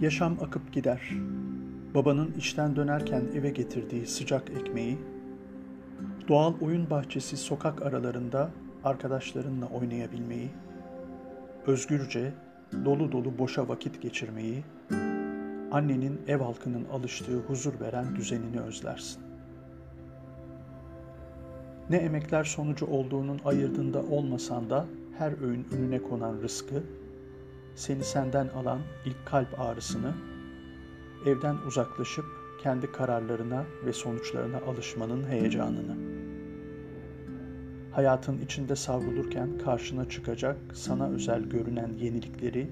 Yaşam akıp gider. Babanın işten dönerken eve getirdiği sıcak ekmeği, doğal oyun bahçesi sokak aralarında arkadaşlarınla oynayabilmeyi, özgürce, dolu dolu boşa vakit geçirmeyi, annenin ev halkının alıştığı huzur veren düzenini özlersin. Ne emekler sonucu olduğunun ayırdığında olmasan da her öğün önüne konan rızkı, seni senden alan ilk kalp ağrısını, evden uzaklaşıp kendi kararlarına ve sonuçlarına alışmanın heyecanını. Hayatın içinde savrulurken karşına çıkacak sana özel görünen yenilikleri,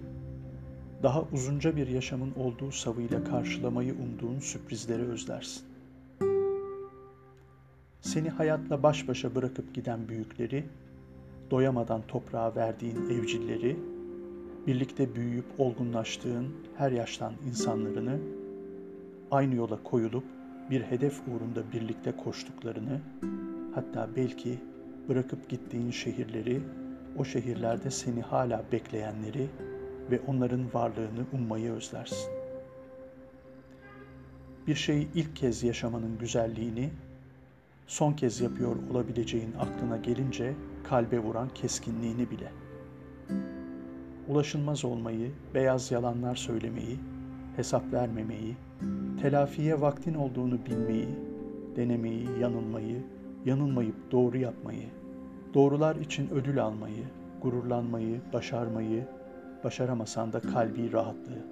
daha uzunca bir yaşamın olduğu savıyla karşılamayı umduğun sürprizleri özlersin. Seni hayatla baş başa bırakıp giden büyükleri, doyamadan toprağa verdiğin evcilleri, birlikte büyüyüp olgunlaştığın her yaştan insanlarını, aynı yola koyulup bir hedef uğrunda birlikte koştuklarını, hatta belki bırakıp gittiğin şehirleri, o şehirlerde seni hala bekleyenleri ve onların varlığını ummayı özlersin. Bir şeyi ilk kez yaşamanın güzelliğini, son kez yapıyor olabileceğin aklına gelince kalbe vuran keskinliğini bile. Ulaşılmaz olmayı, beyaz yalanlar söylemeyi, hesap vermemeyi, telafiye vaktin olduğunu bilmeyi, denemeyi, yanılmayı, yanılmayıp doğru yapmayı, doğrular için ödül almayı, gururlanmayı, başarmayı, başaramasan da kalbi rahatlığı.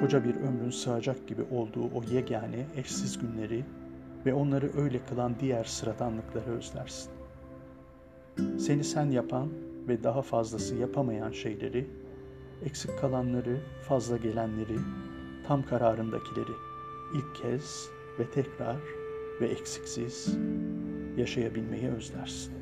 Koca bir ömrün sığacak gibi olduğu o yegane, eşsiz günleri ve onları öyle kılan diğer sıradanlıkları özlersin. Seni sen yapan ve daha fazlası yapamayan şeyleri, eksik kalanları, fazla gelenleri, tam kararındakileri ilk kez ve tekrar ve eksiksiz yaşayabilmeyi özlersin.